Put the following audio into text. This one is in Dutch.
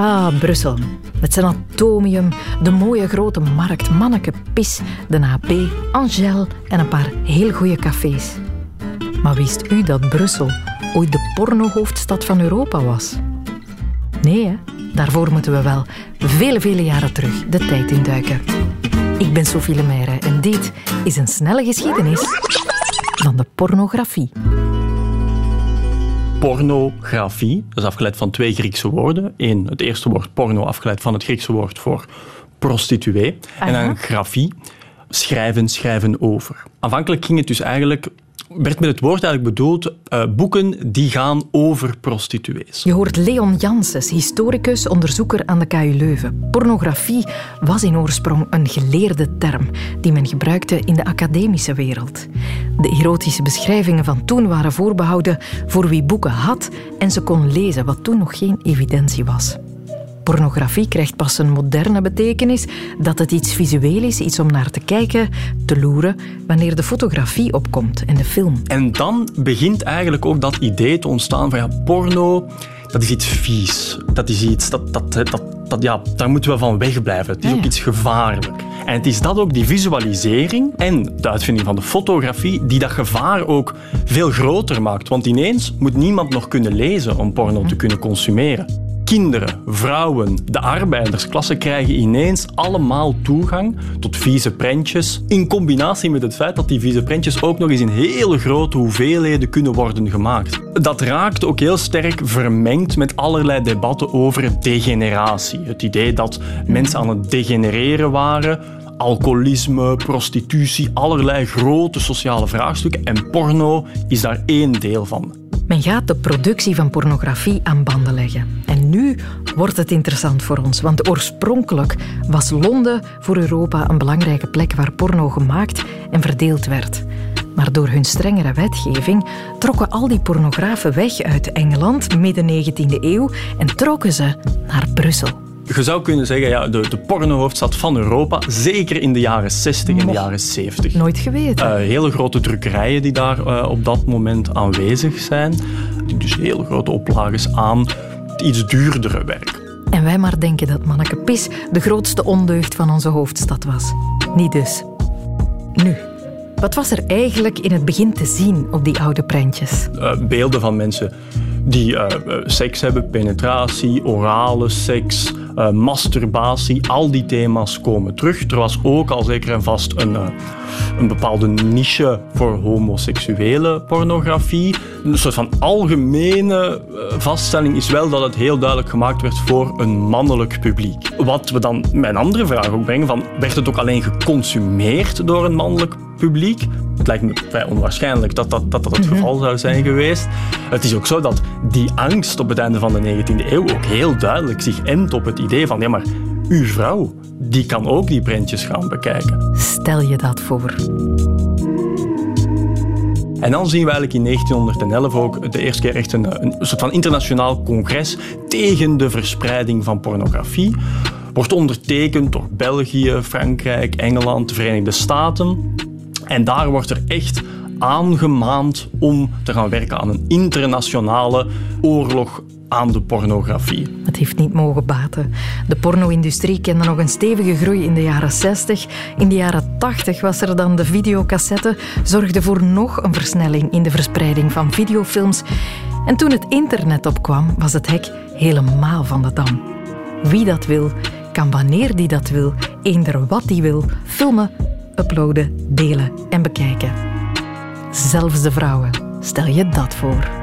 Ah, Brussel. Met zijn atomium, de mooie grote markt, Manneke Pis, de AP, Angel en een paar heel goede cafés. Maar wist u dat Brussel ooit de pornohoofdstad van Europa was? Nee, hè? Daarvoor moeten we wel vele, vele jaren terug de tijd induiken. Ik ben Sophie Lemaire en dit is een snelle geschiedenis van de pornografie. Pornografie, dat is afgeleid van twee Griekse woorden. Eén, het eerste woord porno, afgeleid van het Griekse woord voor prostituee. En dan grafie, schrijven, schrijven over. Aanvankelijk ging het dus eigenlijk werd met het woord eigenlijk bedoeld uh, boeken die gaan over prostituees. Je hoort Leon Janssens, historicus, onderzoeker aan de KU Leuven. Pornografie was in oorsprong een geleerde term die men gebruikte in de academische wereld. De erotische beschrijvingen van toen waren voorbehouden voor wie boeken had en ze kon lezen, wat toen nog geen evidentie was. Pornografie krijgt pas een moderne betekenis dat het iets visueel is, iets om naar te kijken, te loeren, wanneer de fotografie opkomt en de film. En dan begint eigenlijk ook dat idee te ontstaan van ja, porno, dat is iets vies. Dat is iets, dat, dat, dat, dat, ja, daar moeten we van wegblijven. Het is ook iets gevaarlijk. En het is dat ook, die visualisering en de uitvinding van de fotografie, die dat gevaar ook veel groter maakt. Want ineens moet niemand nog kunnen lezen om porno te kunnen consumeren kinderen, vrouwen, de arbeidersklasse krijgen ineens allemaal toegang tot vieze prentjes. In combinatie met het feit dat die vieze prentjes ook nog eens in hele grote hoeveelheden kunnen worden gemaakt. Dat raakt ook heel sterk vermengd met allerlei debatten over degeneratie. Het idee dat mensen aan het degenereren waren alcoholisme, prostitutie, allerlei grote sociale vraagstukken. En porno is daar één deel van. Men gaat de productie van pornografie aan banden leggen. En nu wordt het interessant voor ons, want oorspronkelijk was Londen voor Europa een belangrijke plek waar porno gemaakt en verdeeld werd. Maar door hun strengere wetgeving trokken al die pornografen weg uit Engeland midden 19e eeuw en trokken ze naar Brussel. Je zou kunnen zeggen, ja, de, de pornohoofdstad van Europa, zeker in de jaren 60 en de jaren 70. Nooit geweten. Uh, hele grote drukkerijen die daar uh, op dat moment aanwezig zijn. Die dus hele grote oplages aan iets duurdere werk. En wij maar denken dat Manneke Pis de grootste ondeugd van onze hoofdstad was. Niet dus. Nu, wat was er eigenlijk in het begin te zien op die oude prentjes? Uh, beelden van mensen die uh, seks hebben, penetratie, orale seks, uh, masturbatie, al die thema's komen terug. Er was ook al zeker en vast een, uh, een bepaalde niche voor homoseksuele pornografie. Een soort van algemene vaststelling is wel dat het heel duidelijk gemaakt werd voor een mannelijk publiek. Wat we dan met een andere vraag ook brengen, van, werd het ook alleen geconsumeerd door een mannelijk publiek? Het lijkt me vrij onwaarschijnlijk dat dat, dat, dat het mhm. geval zou zijn geweest. Het is ook zo dat die angst op het einde van de 19e eeuw ook heel duidelijk zich endt op het idee van ja, maar uw vrouw, die kan ook die prentjes gaan bekijken. Stel je dat voor. En dan zien we eigenlijk in 1911 ook de eerste keer echt een, een soort van internationaal congres tegen de verspreiding van pornografie. Wordt ondertekend door België, Frankrijk, Engeland, de Verenigde Staten. En daar wordt er echt aangemaand om te gaan werken aan een internationale oorlog aan de pornografie. Het heeft niet mogen baten. De porno-industrie kende nog een stevige groei in de jaren 60. In de jaren 80 was er dan de videocassette, zorgde voor nog een versnelling in de verspreiding van videofilms. En toen het internet opkwam, was het hek helemaal van de dam. Wie dat wil, kan wanneer die dat wil, eender wat die wil, filmen, uploaden, delen en bekijken. Zelfs de vrouwen. Stel je dat voor.